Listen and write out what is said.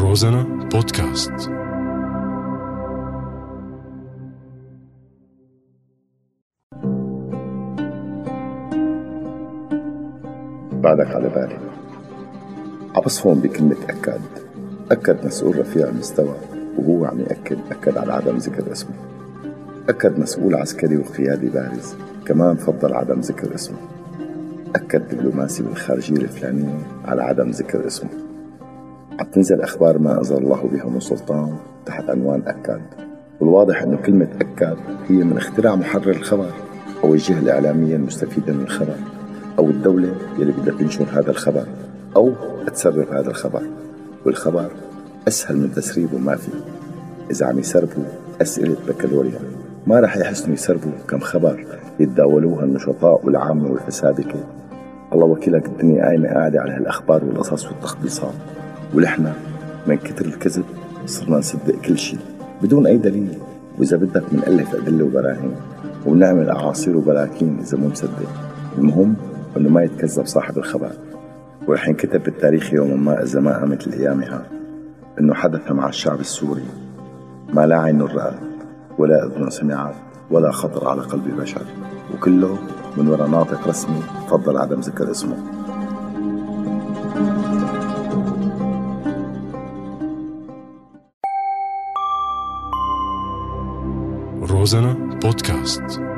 روزانا بودكاست. بعدك على بالي. عبص هون بكلمة أكد. أكد مسؤول رفيع المستوى وهو عم يأكد أكد على عدم ذكر اسمه. أكد مسؤول عسكري وقيادي بارز كمان فضل عدم ذكر اسمه. أكد دبلوماسي بالخارجية الفلانية على عدم ذكر اسمه. عم تنزل أخبار ما أنزل الله بها من سلطان تحت عنوان أكد والواضح أنه كلمة أكد هي من اختراع محرر الخبر أو الجهة الإعلامية المستفيدة من الخبر أو الدولة يلي بدها تنشر هذا الخبر أو تسرب هذا الخبر. والخبر أسهل من تسريبه ما في. إذا عم يسربوا أسئلة بكالوريا ما رح يحسنوا يسربوا كم خبر يتداولوها النشطاء والعامة والفسادكة الله وكيلك الدنيا قايمة قاعدة على هالأخبار والقصص والتخبيصات. ولحنا من كتر الكذب صرنا نصدق كل شيء بدون أي دليل. وإذا بدك بنألف أدلة وبراهين وبنعمل أعاصير وبراكين إذا مو مصدق. المهم إنه ما يتكذب صاحب الخبر. ورح ينكتب بالتاريخ يوما ما إذا ما قامت الأيامها إنه حدث مع الشعب السوري. ما لا عين رأت ولا أذن سمعت ولا خطر على قلب بشر. وكله من وراء ناطق رسمي فضل عدم ذكر اسمه. روزانا بودكاست